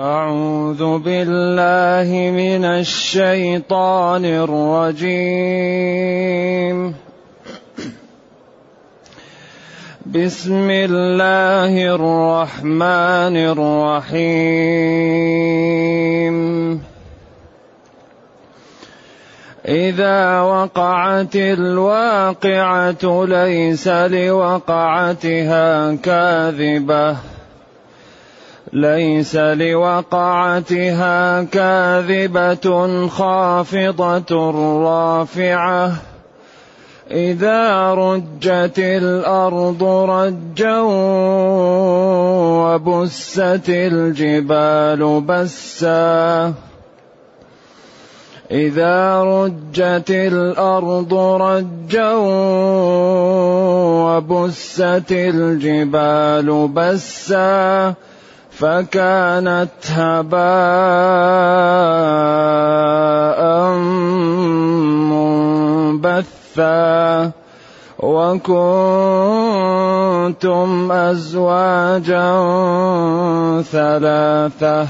أعوذ بالله من الشيطان الرجيم. بسم الله الرحمن الرحيم. إذا وقعت الواقعة ليس لوقعتها كاذبة. ليس لوقعتها كاذبة خافضة رافعة. إذا رجت الأرض رجا وبست الجبال بسّا. إذا رجت الأرض رجا وبست الجبال بسا. فكانت هباء منبثا وكنتم أزواجا ثلاثة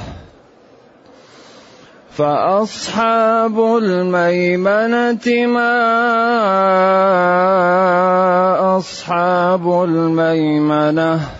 فأصحاب الميمنة ما أصحاب الميمنة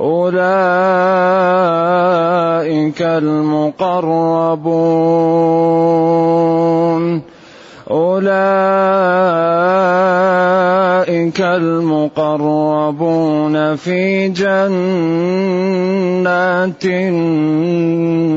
أولئك المقربون. أولئك المقربون في جنات النعيم.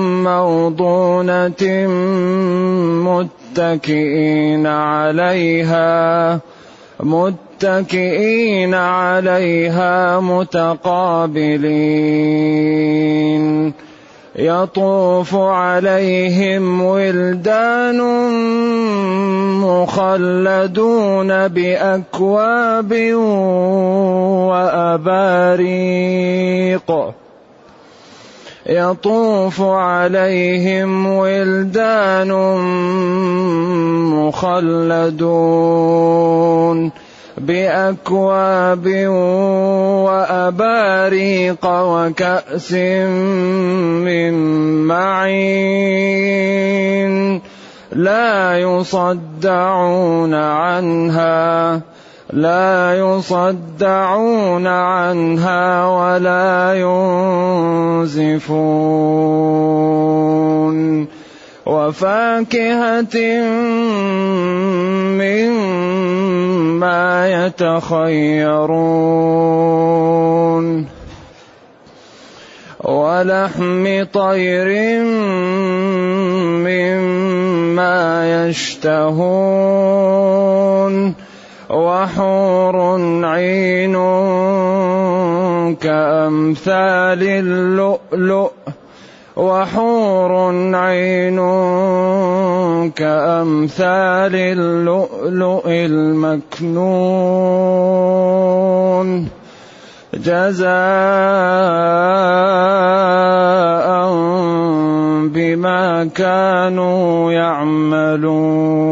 موضونة متكئين عليها متكئين عليها متقابلين. يطوف عليهم ولدان مخلدون بأكواب وأباريق. يطوف عليهم ولدان مخلدون بأكواب وأباريق وكأس من معين لا يصدعون عنها لا يصدعون عنها ولا ينزفون. وفاكهة مما يتخيرون. ولحم طير مما يشتهون. وحور عين كأمثال اللؤلؤ وحور عين كأمثال اللؤلؤ المكنون جزاء بما كانوا يعملون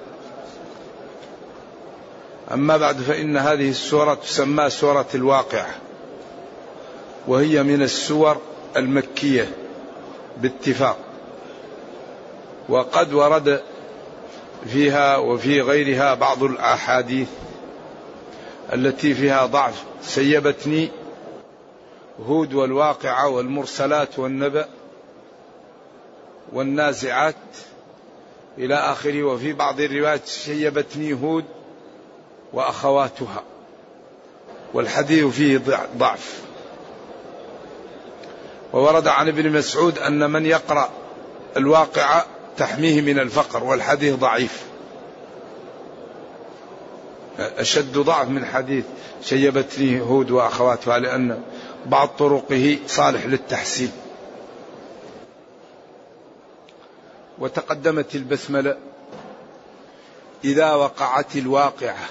أما بعد فإن هذه السورة تسمى سورة الواقعة وهي من السور المكية باتفاق وقد ورد فيها وفي غيرها بعض الأحاديث التي فيها ضعف. سيبتني هود والواقعة والمرسلات والنبأ والنازعات إلى آخره. وفي بعض الروايات شيبتني هود وأخواتها والحديث فيه ضعف. وورد عن ابن مسعود أن من يقرأ الواقعة تحميه من الفقر والحديث ضعيف. أشد ضعف من حديث شيبتني هود وأخواتها لأن بعض طرقه صالح للتحسين. وتقدمت البسملة إذا وقعت الواقعة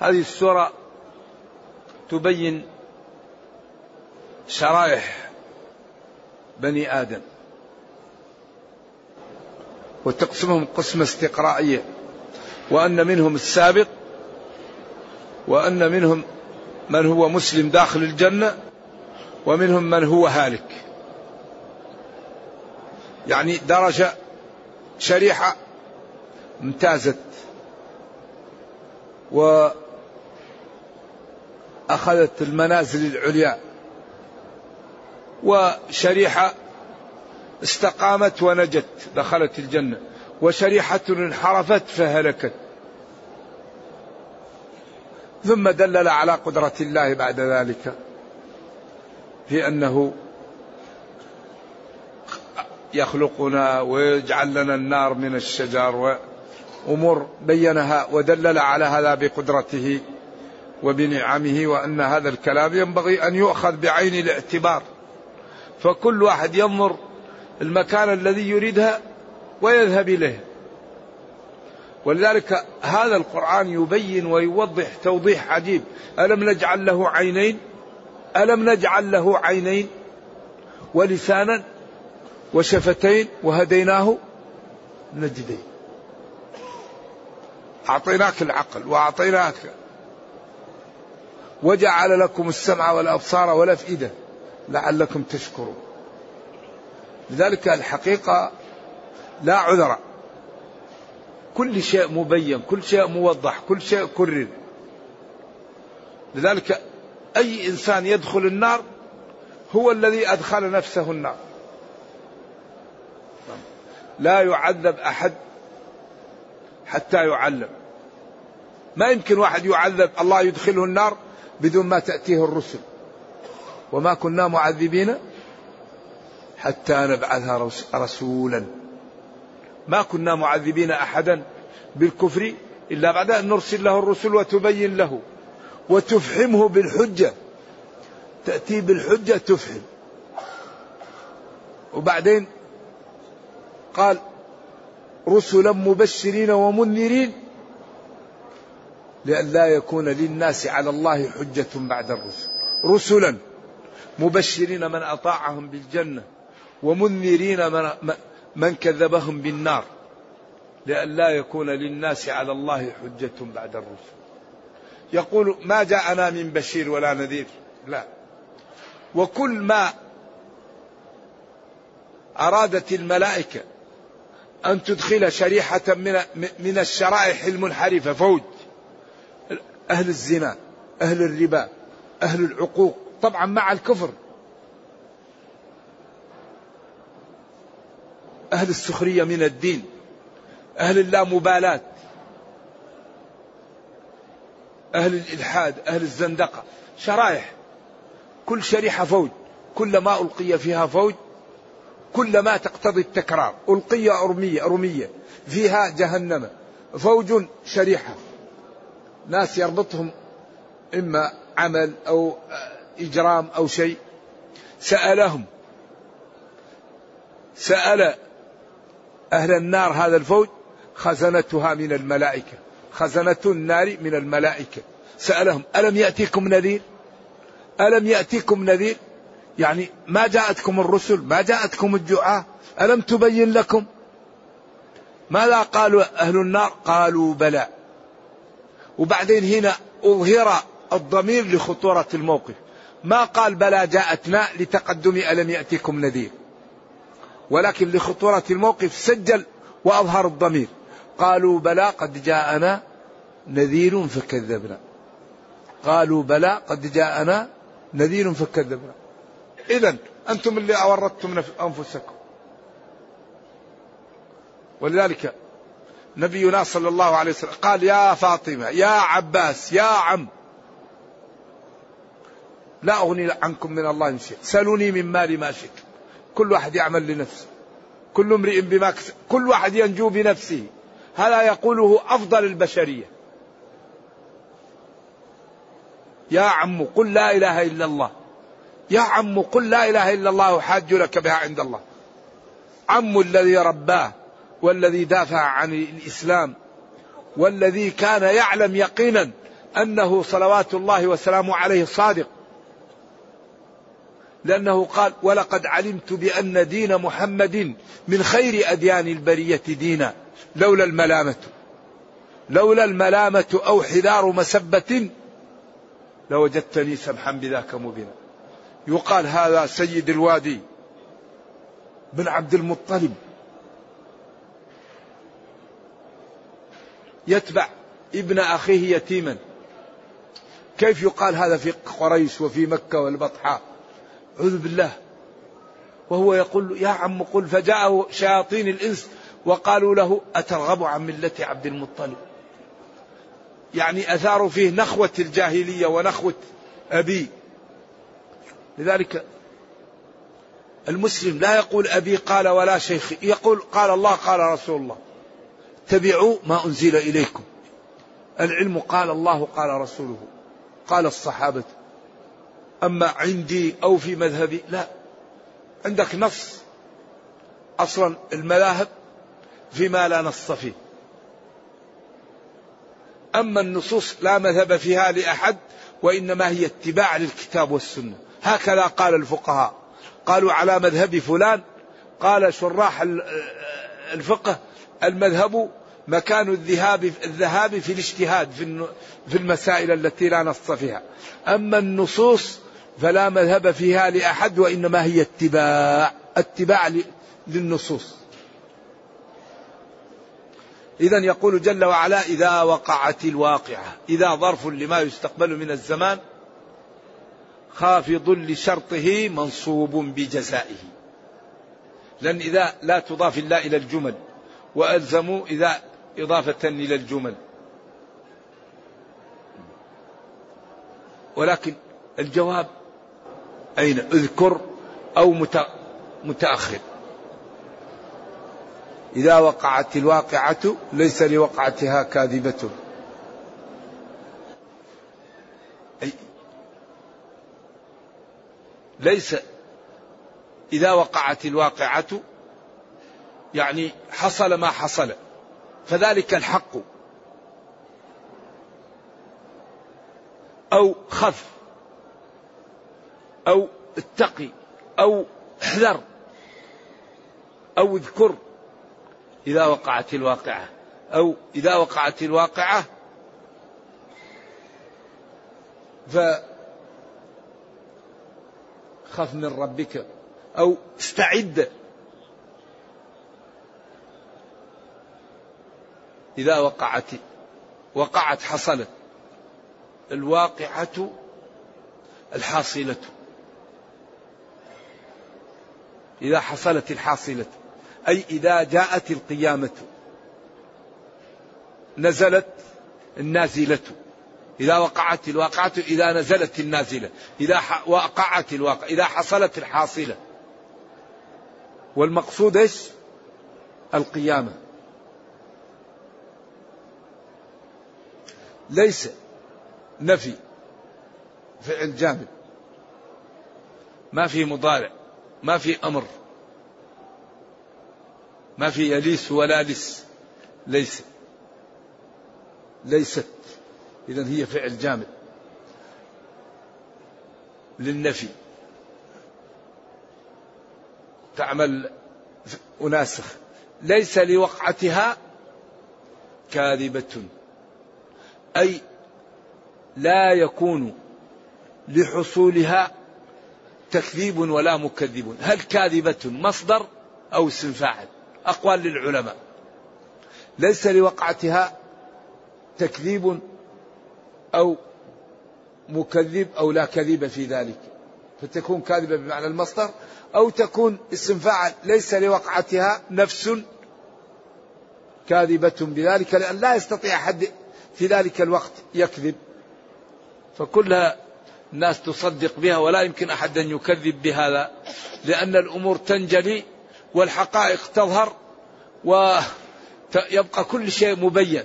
هذه السورة تبين شرائح بني آدم. وتقسمهم قسمة استقرائية. وأن منهم السابق وأن منهم من هو مسلم داخل الجنة ومنهم من هو هالك. يعني درجة شريحة امتازت وأخذت المنازل العليا. وشريحة استقامت ونجت دخلت الجنة. وشريحة انحرفت فهلكت. ثم دلل على قدرة الله بعد ذلك في أنه يخلقنا ويجعل لنا النار من الشجر وأمور بينها ودلل على هذا بقدرته. وبنعمه وأن هذا الكلام ينبغي أن يؤخذ بعين الاعتبار. فكل واحد ينظر المكان الذي يريدها ويذهب إليه. ولذلك هذا القرآن يبين ويوضح توضيح عجيب. ألم نجعل له عينين؟ ألم نجعل له عينين؟ ولسانا وشفتين وهديناه نجدين. أعطيناك العقل وأعطيناك وجعل لكم السمع والأبصار والأفئدة لعلكم تشكرون. لذلك الحقيقة لا عذر. كل شيء مبين كل شيء موضح كل شيء كرر. لذلك أي إنسان يدخل النار هو الذي أدخل نفسه النار. لا يعذب أحد حتى يعلم. ما يمكن واحد يعذب الله يدخله النار بدون ما تأتيه الرسل. وما كنا معذبين حتى نبعث رسولا. ما كنا معذبين أحدا بالكفر إلا بعد أن نرسل له الرسل وتبين له. وتفحمه بالحجة. تأتي بالحجة تفهم. وبعدين قال رسلا مبشرين ومنذرين. لئلا يكون للناس على الله حجة بعد الرسل. رسلا مبشرين من أطاعهم بالجنة ومنذرين من, من كذبهم بالنار. لئلا يكون للناس على الله حجة بعد الرسل. يقول ما جاءنا من بشير ولا نذير. لا. وكل ما أرادت الملائكة أن تدخل شريحة من من الشرائح المنحرفة فوج. أهل الزنا أهل الربا أهل العقوق طبعا مع الكفر. أهل السخرية من الدين أهل اللامبالاة أهل الإلحاد أهل الزندقة. شرائح كل شريحة فوج كلما ألقي فيها فوج كلما تقتضي التكرار. ألقي أرمية أرمية فيها جهنم. فوج شريحة. ناس يربطهم إما عمل أو إجرام أو شيء. سألهم. سأل أهل النار هذا الفوج خزنتها من الملائكة. خزنة النار من الملائكة. سألهم ألم يأتيكم نذير؟ ألم يأتيكم نذير؟ يعني ما جاءتكم الرسل ما جاءتكم الدعاء ألم تبين لكم؟ ماذا قالوا أهل النار؟ قالوا بلى. وبعدين هنا أظهر الضمير لخطورة الموقف. ما قال بلى جاءتنا لتقدم ألم يأتكم نذير. ولكن لخطورة الموقف سجل وأظهر الضمير. قالوا بلى قد جاءنا نذير فكذبنا. قالوا بلى قد جاءنا نذير فكذبنا. إذا أنتم اللي أوردتم أنفسكم. ولذلك نبينا صلى الله عليه وسلم قال يا فاطمة يا عباس يا عم. لا أغني عنكم من الله شيء. سلوني من مالي ما شئت. كل واحد يعمل لنفسه. كل امرئ بما كسب كل واحد ينجو بنفسه. هذا يقوله أفضل البشرية. يا عم قل لا إله إلا الله. يا عم قل لا إله إلا الله حاج لك بها عند الله. عم الذي رباه. والذي دافع عن الإسلام والذي كان يعلم يقينا أنه صلوات الله وسلامه عليه صادق. لأنه قال ولقد علمت بأن دين محمد من خير أديان البرية دينا لولا الملامة. لولا الملامة أو حذار مسبة لوجدتني سمحا بذاك مبينا. يقال هذا سيد الوادي بن عبد المطلب. يتبع ابن أخيه يتيما. كيف يقال هذا في قريش وفي مكة والبطحاء؟ أعوذ بالله. وهو يقول يا عم قل فجاءه شياطين الإنس وقالوا له أترغب عن ملة عبد المطلب؟ يعني أثاروا فيه نخوة الجاهلية ونخوة أبي. لذلك المسلم لا يقول أبي قال ولا شيخ يقول قال الله قال رسول الله. اتبعوا ما أنزل إليكم. العلم قال الله قال رسوله. قال الصحابة أما عندي أو في مذهبي؟ لا. عندك نص. أصلا المذاهب فيما لا نص فيه. أما النصوص لا مذهب فيها لأحد وإنما هي اتباع للكتاب والسنة. هكذا قال الفقهاء. قالوا على مذهب فلان. قال شراح الفقه المذهب مكان الذهاب الذهاب في الاجتهاد في المسائل التي لا نص فيها. أما النصوص فلا مذهب فيها لأحد وإنما هي اتباع اتباع للنصوص. إذا يقول جل وعلا إذا وقعت الواقعة إذا ظرف لما يستقبل من الزمان خافض لشرطه منصوب بجزائه. لأن إذا لا تضاف إلا إلى الجمل وألزموا إذا إضافة إلى الجمل. ولكن الجواب أين؟ اذكر أو متأخر. إذا وقعت الواقعة ليس لوقعتها كاذبة. أي ليس إذا وقعت الواقعة يعني حصل ما حصل. فذلك الحق. أو خف. أو اتقي. أو احذر. أو اذكر. إذا وقعت الواقعة. أو إذا وقعت الواقعة. ف خف من ربك. أو استعد. إذا وقعت وقعت حصلت الواقعة الحاصلة. إذا حصلت الحاصلة أي إذا جاءت القيامة. نزلت النازلة. إذا وقعت الواقعة إذا نزلت النازلة. إذا وقعت الواقع إذا حصلت الحاصلة. والمقصود إيش؟ القيامة. ليس نفي فعل جامد ما في مضارع ما في أمر ما في يليس ولا لس ليس ليست. إذا هي فعل جامد للنفي. تعمل أناسخ. ليس لوقعتها كاذبة. أي لا يكون لحصولها تكذيب ولا مكذب. هل كاذبة مصدر أو اسم فاعل؟ أقوال للعلماء. ليس لوقعتها تكذيب أو مكذب أو لا كذب في ذلك. فتكون كاذبة بمعنى المصدر أو تكون اسم فاعل. ليس لوقعتها نفس كاذبة بذلك لأن لا يستطيع أحد في ذلك الوقت يكذب فكلها الناس تصدق بها ولا يمكن أحد أن يكذب بهذا لأن الأمور تنجلي والحقائق تظهر ويبقى كل شيء مبين.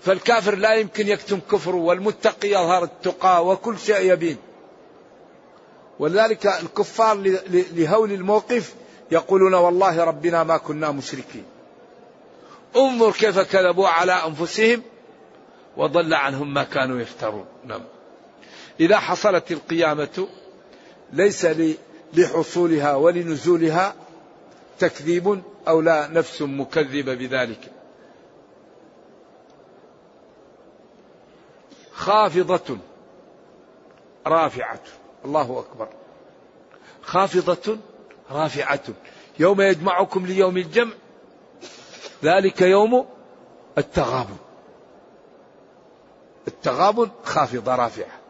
فالكافر لا يمكن يكتم كفره والمتقي يظهر التقى وكل شيء يبين. ولذلك الكفار لهول الموقف يقولون والله ربنا ما كنا مشركين. انظر كيف كذبوا على أنفسهم وضل عنهم ما كانوا يفترون. نعم. إذا حصلت القيامة ليس لحصولها ولنزولها تكذيب أو لا نفس مكذبة بذلك. خافضة. رافعة. الله أكبر. خافضة. رافعة. يوم يجمعكم ليوم الجمع ذلك يوم التغابن. التغابن خافضة رافعة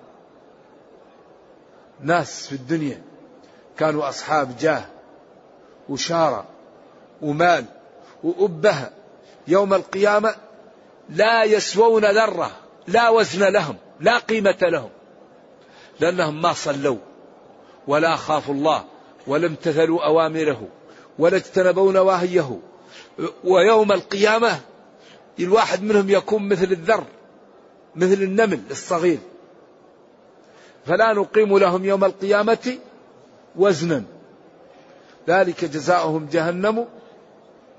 ناس في الدنيا كانوا أصحاب جاه وشارة ومال وأبهة يوم القيامة لا يسوون ذرة لا وزن لهم لا قيمة لهم لأنهم ما صلوا ولا خافوا الله ولا امتثلوا أوامره ولا اجتنبوا نواهيه. ويوم القيامة الواحد منهم يكون مثل الذر مثل النمل الصغير. فلا نقيم لهم يوم القيامة وزنا. ذلك جزاؤهم جهنم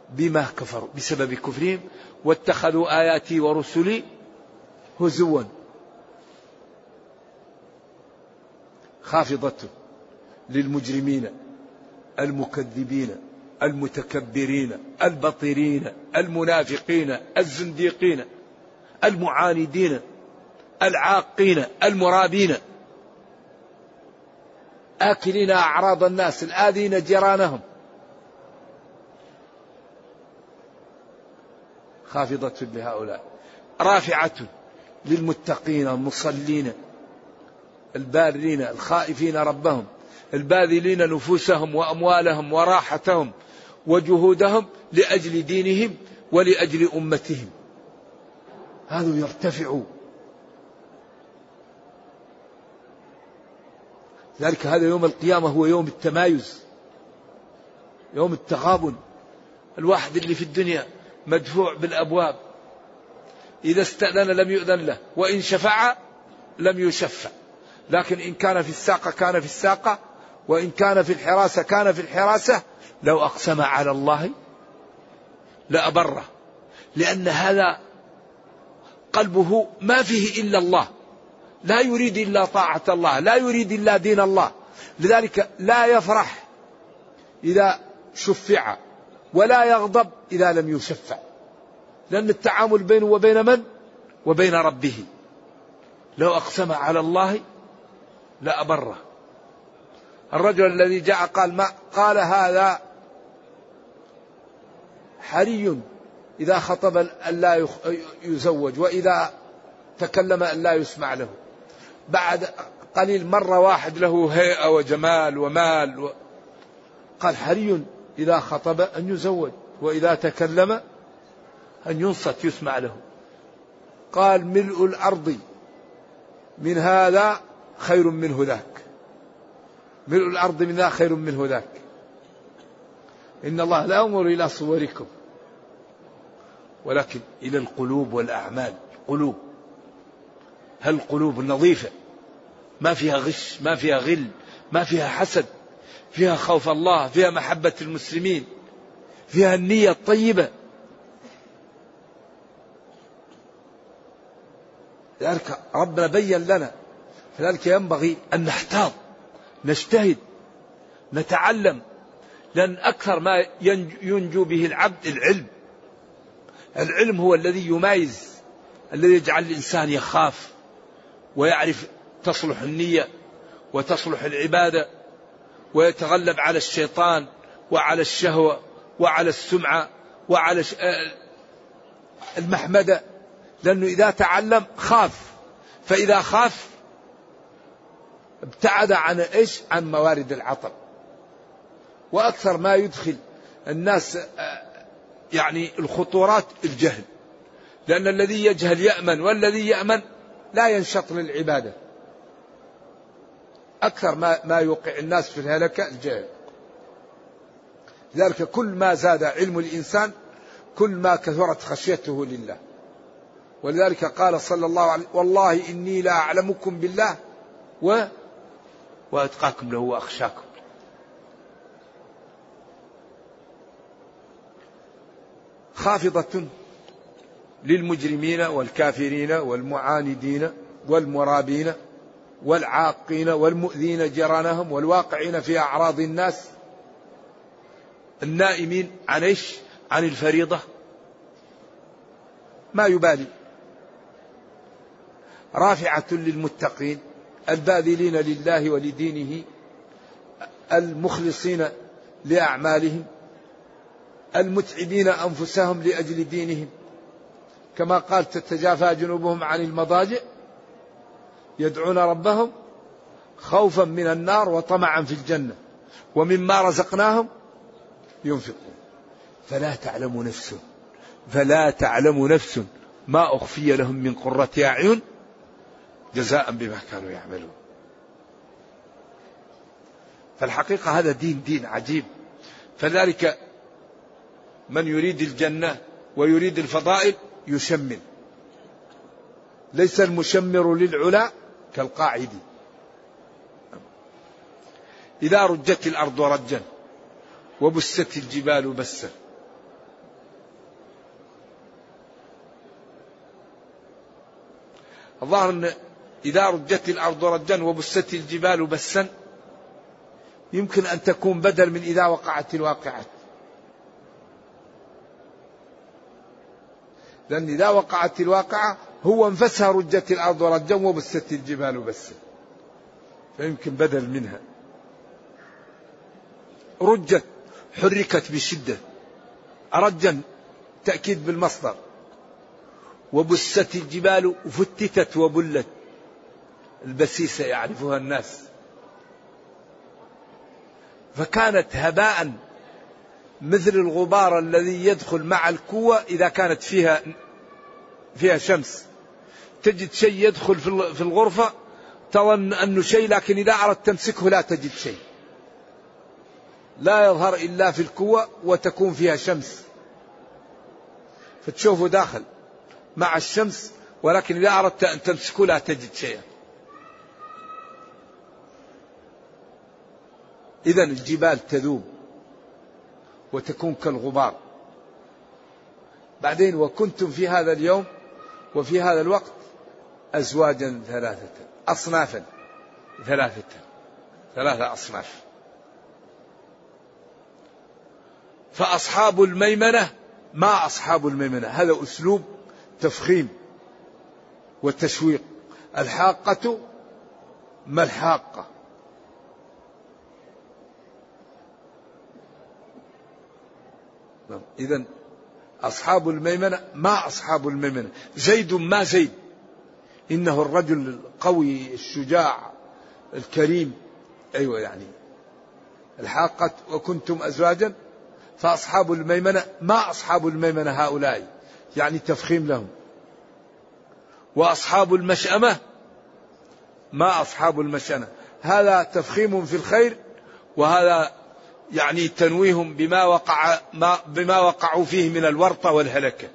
بما كفروا بسبب كفرهم. واتخذوا آياتي ورسلي هزوا. خافضة للمجرمين المكذبين المتكبرين البطرين المنافقين الزنديقين. المعاندين العاقين المرابين. آكلين أعراض الناس الآذين جيرانهم. خافضة لهؤلاء. رافعة للمتقين المصلين البارين الخائفين ربهم. الباذلين نفوسهم وأموالهم وراحتهم وجهودهم لأجل دينهم ولأجل أمتهم. هذا يرتفعوا ذلك هذا يوم القيامة هو يوم التمايز يوم التغابن. الواحد اللي في الدنيا مدفوع بالأبواب. إذا استأذن لم يؤذن له وإن شفع لم يشفع. لكن إن كان في الساقة كان في الساقة وإن كان في الحراسة كان في الحراسة لو أقسم على الله لأبره. لأن هذا قلبه ما فيه إلا الله. لا يريد إلا طاعة الله لا يريد إلا دين الله. لذلك لا يفرح إذا شفع ولا يغضب إذا لم يشفع. لأن التعامل بينه وبين من؟ وبين ربه. لو أقسم على الله لأبره الرجل الذي جاء قال ما قال هذا حري. إذا خطب أن لا يزوج وإذا تكلم أن لا يسمع له. بعد قليل مرة واحد له هيئة وجمال ومال و... قال حري إذا خطب أن يزوج وإذا تكلم أن ينصت يسمع له. قال ملء الأرض من هذا خير منه ذاك. ملء الأرض من ذا خير منه ذاك. إن الله لا ينظر إلى صوركم. ولكن إلى القلوب والأعمال. قلوب. هل قلوب نظيفة؟ ما فيها غش ما فيها غل ما فيها حسد فيها خوف الله فيها محبة المسلمين فيها النية الطيبة. لذلك ربنا بين لنا لذلك ينبغي أن نحتاط نجتهد نتعلم لأن أكثر ما ينجو به العبد العلم. العلم هو الذي يمايز الذي يجعل الإنسان يخاف ويعرف تصلح النية وتصلح العبادة ويتغلب على الشيطان وعلى الشهوة وعلى السمعة وعلى آه، المحمدة. لأنه إذا تعلم خاف فإذا خاف ابتعد عن إيش؟ عن موارد العطب. وأكثر ما يدخل الناس آه، يعني الخطورات الجهل. لأن الذي يجهل يأمن والذي يأمن لا ينشط للعبادة. أكثر ما ما يوقع الناس في الهلكة الجهل. لذلك كل ما زاد علم الإنسان كل ما كثرت خشيته لله. ولذلك قال صلى الله عليه والله إني لا أعلمكم بالله و وأتقاكم له وأخشاكم. خافضة للمجرمين والكافرين والمعاندين والمرابين والعاقين والمؤذين جيرانهم والواقعين في أعراض الناس النائمين عن إيش؟ عن الفريضة ما يبالي رافعة للمتقين الباذلين لله ولدينه المخلصين لأعمالهم المتعبين أنفسهم لأجل دينهم. كما قال تتجافى جنوبهم عن المضاجع يدعون ربهم خوفا من النار وطمعا في الجنة ومما رزقناهم ينفقون. فلا تعلم نفس فلا تعلم نفس ما أخفي لهم من قرة أعين جزاء بما كانوا يعملون. فالحقيقة هذا دين دين عجيب. فذلك من يريد الجنة ويريد الفضائل يشمل. ليس المشمر للعلا كالقاعد. إذا رجت الأرض رجا وبست الجبال بسا. الظاهر أن إذا رجت الأرض رجا وبست الجبال بسا يمكن أن تكون بدل من إذا وقعت الواقعة. لأن إذا وقعت الواقعة هو انفسها رجت الأرض رجا وبست الجبال بسا فيمكن بدل منها. رجت حركت بشدة رجا تأكيد بالمصدر. وبست الجبال وفتتت وبلت. البسيسة يعرفها الناس. فكانت هباء مثل الغبار الذي يدخل مع الكوة إذا كانت فيها فيها شمس. تجد شيء يدخل في الغرفة تظن أنه شيء لكن إذا أردت تمسكه لا تجد شيء. لا يظهر إلا في الكوة وتكون فيها شمس. فتشوفه داخل مع الشمس ولكن إذا أردت أن تمسكه لا تجد شيئا. إذا الجبال تذوب وتكون كالغبار. بعدين وكنتم في هذا اليوم وفي هذا الوقت أزواجا ثلاثة أصنافا ثلاثة ثلاثة أصناف. فأصحاب الميمنة ما أصحاب الميمنة هذا أسلوب تفخيم وتشويق. الحاقة ما الحاقة؟ إذا أصحاب الميمنة ما أصحاب الميمنة. زيد ما زيد. إنه الرجل القوي الشجاع الكريم. أيوة يعني. الحاقة وكنتم أزواجا. فأصحاب الميمنة ما أصحاب الميمنة هؤلاء. يعني تفخيم لهم. وأصحاب المشأمة ما أصحاب المشأمة. هذا تفخيم في الخير وهذا يعني تنويهم بما وقع ما بما وقعوا فيه من الورطة والهلكة.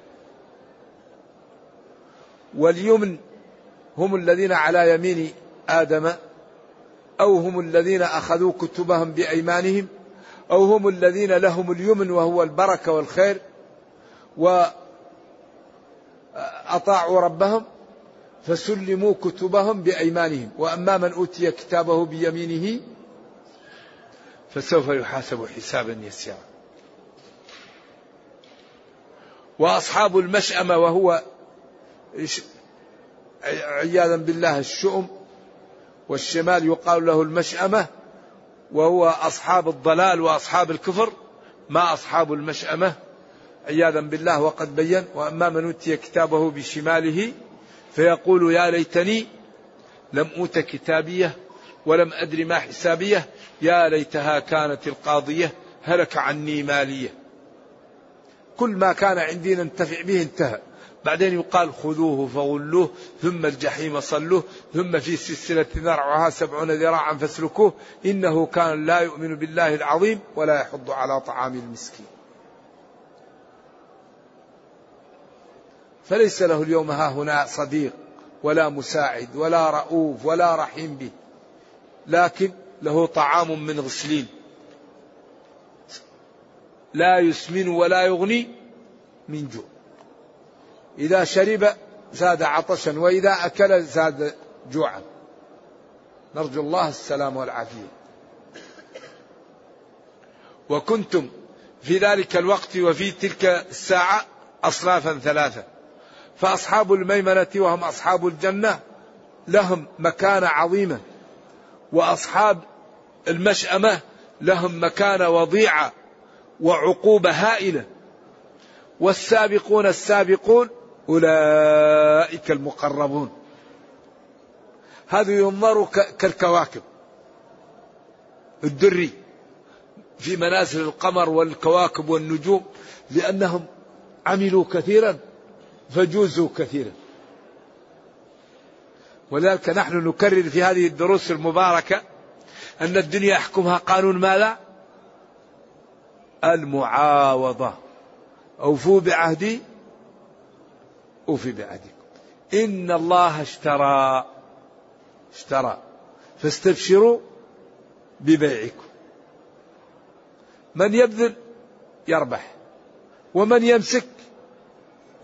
واليمن هم الذين على يمين آدم أو هم الذين أخذوا كتبهم بأيمانهم أو هم الذين لهم اليمن وهو البركة والخير وأطاعوا ربهم فسلموا كتبهم بأيمانهم. وأما من أوتي كتابه بيمينه فسوف يحاسب حسابا يسيرا. وأصحاب المشأمة وهو عياذا بالله الشؤم والشمال يقال له المشأمة وهو أصحاب الضلال وأصحاب الكفر ما أصحاب المشأمة. عياذا بالله وقد بين وأما من أوتي كتابه بشماله فيقول يا ليتني لم أوت كتابيه ولم أدر ما حسابية. يا ليتها كانت القاضية هلك عني مالية. كل ما كان عندي ننتفع به انتهى. بعدين يقال خذوه فغلوه ثم الجحيم صلوه ثم في سلسلة ذرعها سبعون ذراعا فاسلكوه. إنه كان لا يؤمن بالله العظيم ولا يحض على طعام المسكين. فليس له اليوم ها هنا صديق ولا مساعد ولا رؤوف ولا رحيم به. لكن له طعام من غسلين. لا يسمن ولا يغني من جوع. إذا شرب زاد عطشا وإذا أكل زاد جوعا. نرجو الله السلام والعافية. وكنتم في ذلك الوقت وفي تلك الساعة أصنافا ثلاثة. فأصحاب الميمنة وهم أصحاب الجنة لهم مكانة عظيمة. وأصحاب المشأمة لهم مكانة وضيعة وعقوبة هائلة. والسابقون السابقون أولئك المقربون. هذا ينظر كالكواكب. الدري في منازل القمر والكواكب والنجوم لأنهم عملوا كثيرا فجوزوا كثيرا. ولذلك نحن نكرر في هذه الدروس المباركة أن الدنيا يحكمها قانون ماذا؟ المعاوضة. أوفوا بعهدي أوفي بعهدكم. إن الله اشترى اشترى. فاستبشروا ببيعكم. من يبذل يربح ومن يمسك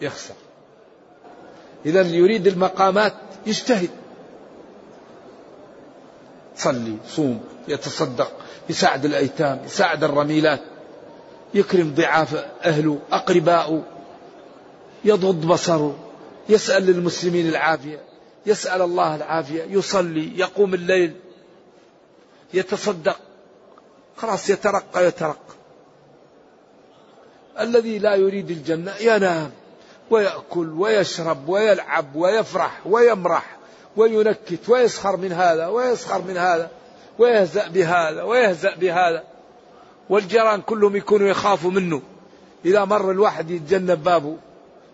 يخسر. إذا يريد المقامات يجتهد. صلي صوم يتصدق يساعد الأيتام يساعد الرميلات يكرم ضعاف أهله أقرباؤه يضغض بصره يسأل للمسلمين العافية يسأل الله العافية يصلي يقوم الليل يتصدق. خلاص يترقى يترقى. الذي لا يريد الجنة ينام. ويأكل ويشرب ويلعب ويفرح ويمرح وينكت ويسخر من هذا ويسخر من هذا ويهزأ بهذا ويهزأ بهذا والجيران كلهم يكونوا يخافوا منه. إذا مر الواحد يتجنب بابه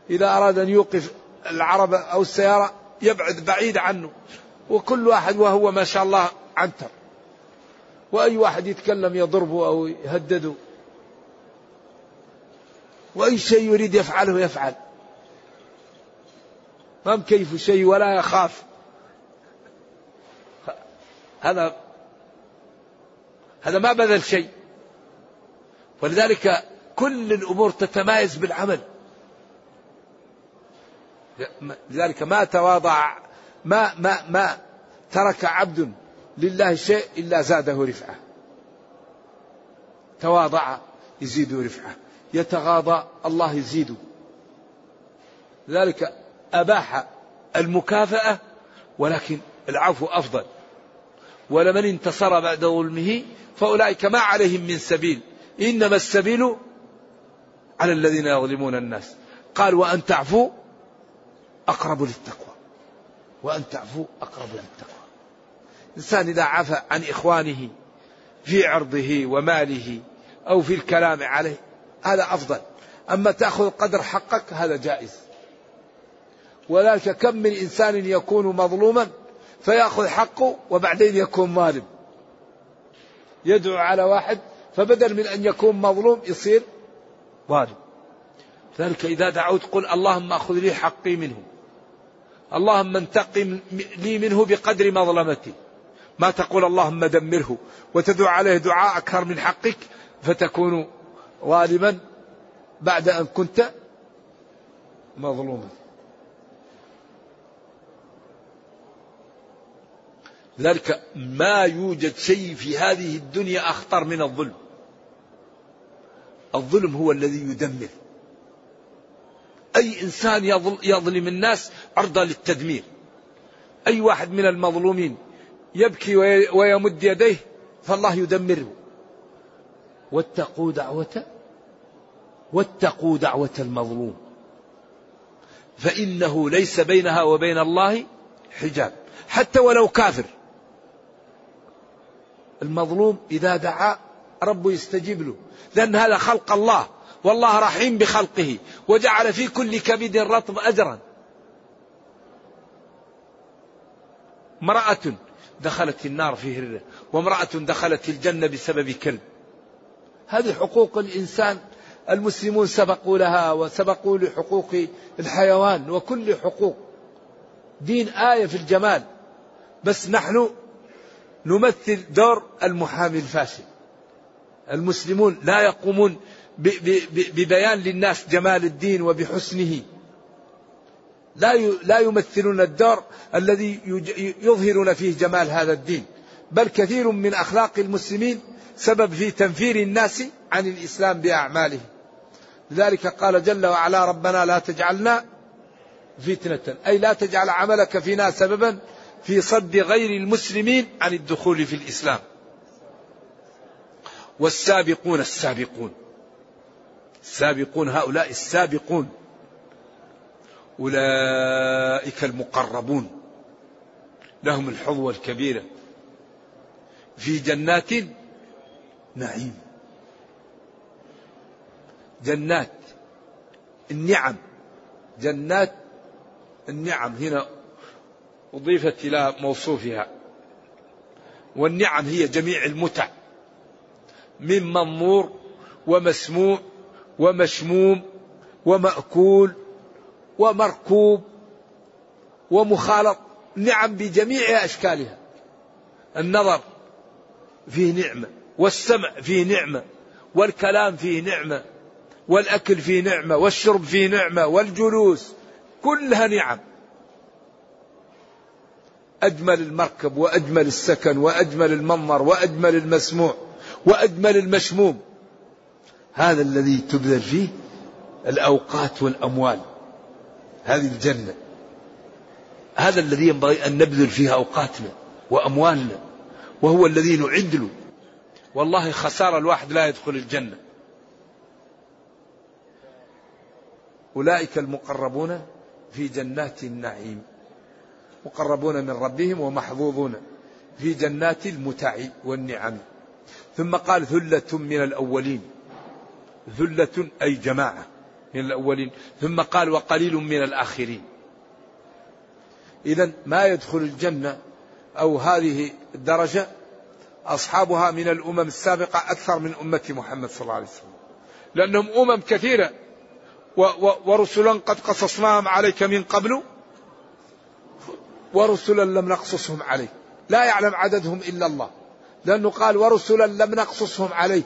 إذا أراد أن يوقف العربة أو السيارة يبعد بعيد عنه. وكل واحد وهو ما شاء الله عنتر. وأي واحد يتكلم يضربه أو يهدده. وأي شيء يريد يفعله يفعل. ما مكيف شيء ولا يخاف. هذا هذا ما بذل شيء. ولذلك كل الأمور تتمايز بالعمل. لذلك ما تواضع ما ما ما ترك عبد لله شيء إلا زاده رفعة. تواضع يزيد رفعة. يتغاضى الله يزيده. لذلك أباح المكافأة ولكن العفو أفضل. ولمن انتصر بعد ظلمه فأولئك ما عليهم من سبيل. إنما السبيل على الذين يظلمون الناس. قال وأن تعفو أقرب للتقوى. وأن تعفو أقرب للتقوى. الإنسان إذا عفى عن إخوانه في عرضه وماله أو في الكلام عليه هذا أفضل. أما تأخذ قدر حقك هذا جائز. ولكن كم من إنسان يكون مظلوما فيأخذ حقه وبعدين يكون ظالم. يدعو على واحد فبدل من أن يكون مظلوم يصير ظالم. ذلك إذا دعوت قل اللهم أخذ لي حقي منه. اللهم انتقم لي منه بقدر مظلمتي. ما تقول اللهم دمره وتدعو عليه دعاء أكثر من حقك فتكون ظالما بعد أن كنت مظلوما. ذلك ما يوجد شيء في هذه الدنيا أخطر من الظلم. الظلم هو الذي يدمر. أي إنسان يظلم الناس عرضة للتدمير. أي واحد من المظلومين يبكي ويمد يديه فالله يدمره. واتقوا دعوة واتقوا دعوة المظلوم. فإنه ليس بينها وبين الله حجاب. حتى ولو كافر. المظلوم إذا دعا ربه يستجيب له. لأن هذا خلق الله والله رحيم بخلقه وجعل في كل كبد رطب أجرا. امرأة دخلت النار في هرة وامرأة دخلت الجنة بسبب كلب. هذه حقوق الإنسان المسلمون سبقوا لها وسبقوا لحقوق الحيوان وكل حقوق. دين آية في الجمال. بس نحن نمثل دور المحامي الفاشل. المسلمون لا يقومون ببيان للناس جمال الدين وبحسنه. لا لا يمثلون الدور الذي يظهرون فيه جمال هذا الدين. بل كثير من أخلاق المسلمين سبب في تنفير الناس عن الإسلام باعماله لذلك قال جل وعلا ربنا لا تجعلنا فتنة. أي لا تجعل عملك فينا سببا في صد غير المسلمين عن الدخول في الإسلام. والسابقون السابقون. السابقون هؤلاء السابقون. أولئك المقربون. لهم الحظوة الكبيرة. في جنات نعيم. جنات النعم. جنات النعم. هنا أضيفت إلى موصوفها. والنعم هي جميع المتع. من منظور ومسموع ومشموم ومأكول ومركوب ومخالط. نعم بجميع أشكالها. النظر فيه نعمة والسمع فيه نعمة والكلام فيه نعمة والأكل فيه نعمة والشرب فيه نعمة والجلوس كلها نعم. أجمل المركب وأجمل السكن وأجمل المنظر وأجمل المسموع وأجمل المشموم. هذا الذي تبذل فيه الأوقات والأموال. هذه الجنة. هذا الذي ينبغي أن نبذل فيه أوقاتنا وأموالنا. وهو الذي نعد له والله خسارة الواحد لا يدخل الجنة. أولئك المقربون في جنات النعيم. مقربون من ربهم ومحظوظون في جنات المتع والنعم. ثم قال ثلة من الأولين. ثلة أي جماعة من الأولين. ثم قال وقليل من الآخرين. إذا ما يدخل الجنة أو هذه الدرجة أصحابها من الأمم السابقة أكثر من أمة محمد صلى الله عليه وسلم. لأنهم أمم كثيرة. ورسلا قد قصصناهم عليك من قبل. ورسلا لم نقصصهم عليك. لا يعلم عددهم إلا الله. لأنه قال ورسلا لم نقصصهم عليك.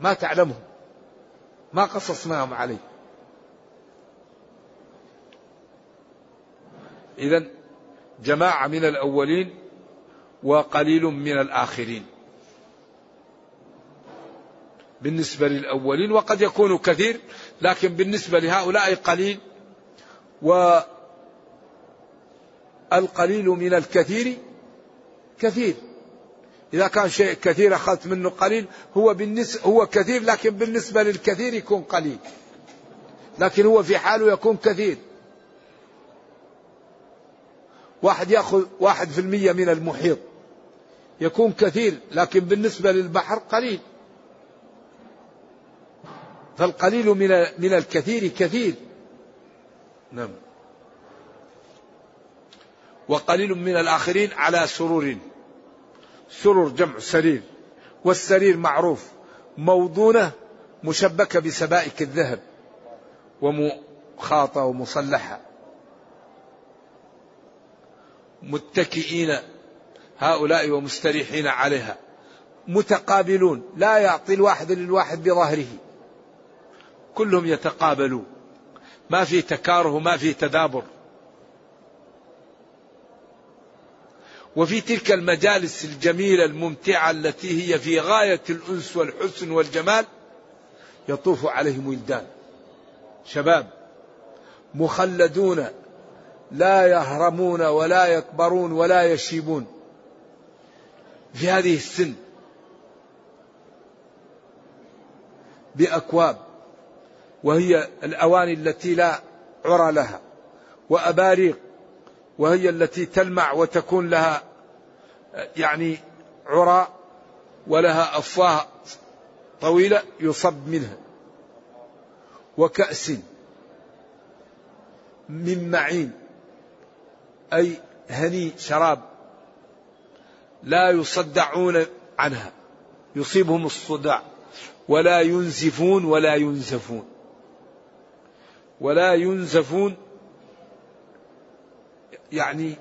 ما تعلمهم. ما قصصناهم عليك. إذا جماعة من الأولين وقليل من الآخرين. بالنسبة للأولين وقد يكون كثير لكن بالنسبة لهؤلاء قليل. والقليل من الكثير كثير. إذا كان شيء كثير أخذت منه قليل هو بالنسبة هو كثير لكن بالنسبة للكثير يكون قليل. لكن هو في حاله يكون كثير. واحد يأخذ واحد في المية من المحيط. يكون كثير لكن بالنسبة للبحر قليل. فالقليل من من الكثير كثير. نعم. وقليل من الآخرين على سرور. سرر جمع سرير والسرير معروف موضونة مشبكة بسبائك الذهب ومخاطة ومصلحة. متكئين هؤلاء ومستريحين عليها. متقابلون لا يعطي الواحد للواحد بظهره كلهم يتقابلون. ما في تكاره ما في تدابر. وفي تلك المجالس الجميلة الممتعة التي هي في غاية الأنس والحسن والجمال يطوف عليهم ولدان. شباب مخلدون لا يهرمون ولا يكبرون ولا يشيبون. في هذه السن بأكواب وهي الأواني التي لا عرى لها وأباريق وهي التي تلمع وتكون لها يعني عرى ولها أفواه طويلة يصب منها. وكأس من معين أي هني شراب لا يصدعون عنها يصيبهم الصداع ولا ينزفون ولا ينزفون ولا ينزفون يعني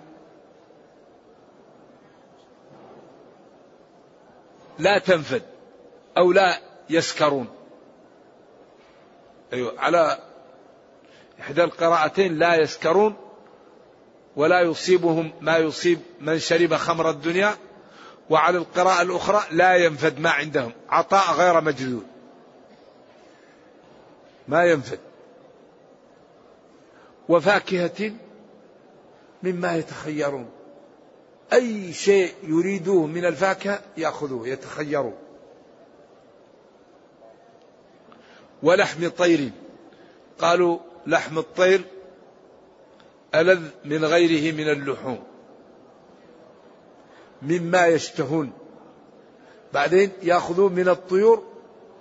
لا تنفد أو لا يسكرون. أيوة على إحدى القراءتين لا يسكرون ولا يصيبهم ما يصيب من شرب خمر الدنيا وعلى القراءة الأخرى لا ينفد ما عندهم. عطاء غير مجدود ما ينفد. وفاكهة مما يتخيرون. أي شيء يريدوه من الفاكهة يأخذوه يتخيرون. ولحم طير قالوا لحم الطير ألذ من غيره من اللحوم. مما يشتهون. بعدين ياخذون من الطيور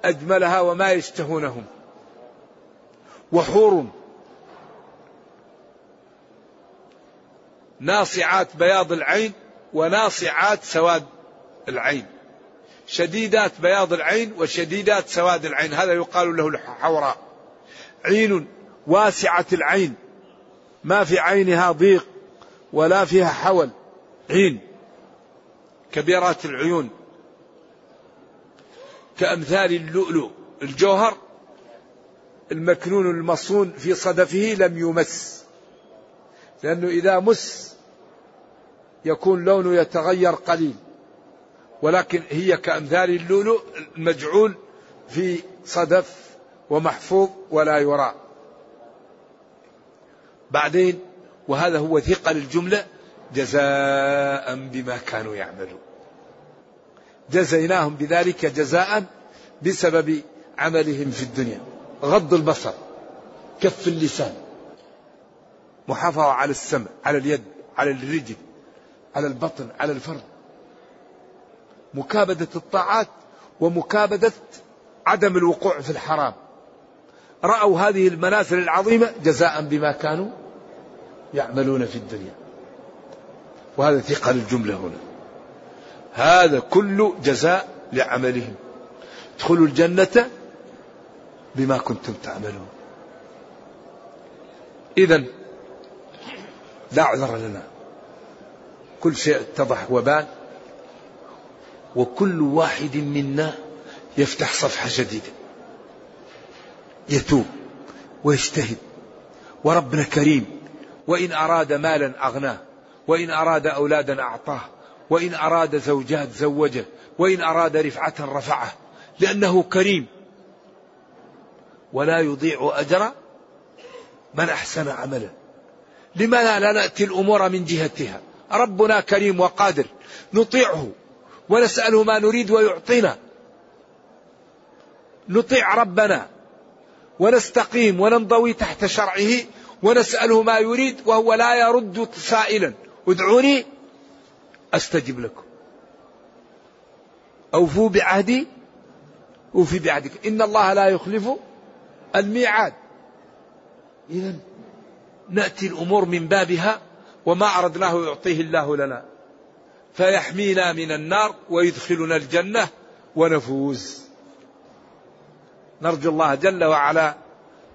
أجملها وما يشتهونهم. وحور ناصعات بياض العين وناصعات سواد العين. شديدات بياض العين وشديدات سواد العين. هذا يقال له الحوراء. عين واسعة العين. ما في عينها ضيق ولا فيها حول. عين. كبيرات العيون. كأمثال اللؤلؤ. الجوهر المكنون المصون في صدفه لم يمس. لأنه إذا مس يكون لونه يتغير قليل. ولكن هي كأمثال اللؤلؤ المجعول في صدف ومحفوظ ولا يرى. بعدين وهذا هو ثقل الجملة جزاء بما كانوا يعملون. جزيناهم بذلك جزاء بسبب عملهم في الدنيا. غض البصر كف اللسان محافظة على السمع على اليد على الرجل. على البطن على الفرد. مكابدة الطاعات ومكابدة عدم الوقوع في الحرام. رأوا هذه المنازل العظيمة جزاء بما كانوا يعملون في الدنيا. وهذا ثقل الجملة هنا. هذا كل جزاء لعملهم. ادخلوا الجنة بما كنتم تعملون. إذا لا عذر لنا. كل شيء اتضح وبان وكل واحد منا يفتح صفحة جديدة. يتوب ويجتهد. وربنا كريم. وإن أراد مالا أغناه. وإن أراد أولادا أعطاه. وإن أراد زوجات زوجه. وإن أراد رفعة رفعه. لأنه كريم. ولا يضيع أجر من أحسن عملا. لماذا لا نأتي الأمور من جهتها؟ ربنا كريم وقادر. نطيعه ونسأله ما نريد ويعطينا. نطيع ربنا ونستقيم وننضوي تحت شرعه ونسأله ما يريد وهو لا يرد سائلا. ادعوني أستجب لكم. أوفوا بعهدي أوفي بعهدك. إن الله لا يخلف الميعاد. اذا نأتي الأمور من بابها. وما اردناه يعطيه الله لنا. فيحمينا من النار ويدخلنا الجنة ونفوز. نرجو الله جل وعلا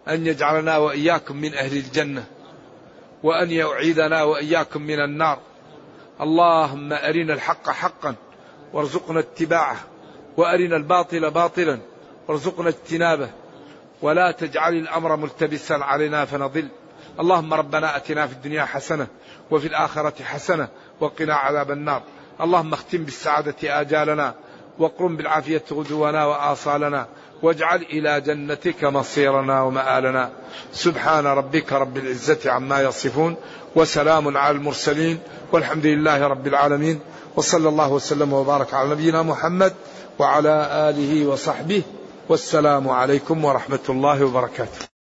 أن يجعلنا وإياكم من أهل الجنة وأن يعيذنا وإياكم من النار. اللهم أرنا الحق حقا وارزقنا اتباعه وأرنا الباطل باطلا وارزقنا اجتنابه. ولا تجعل الأمر ملتبسا علينا فنضل. اللهم ربنا أتنا في الدنيا حسنة وفي الآخرة حسنة وقنا عذاب النار. اللهم اختم بالسعادة آجالنا وقرم بالعافية غدونا وآصالنا واجعل إلى جنتك مصيرنا ومآلنا. سبحان ربك رب العزة عما يصفون وسلام على المرسلين والحمد لله رب العالمين. وصلى الله وسلم وبارك على نبينا محمد وعلى آله وصحبه. والسلام عليكم ورحمة الله وبركاته.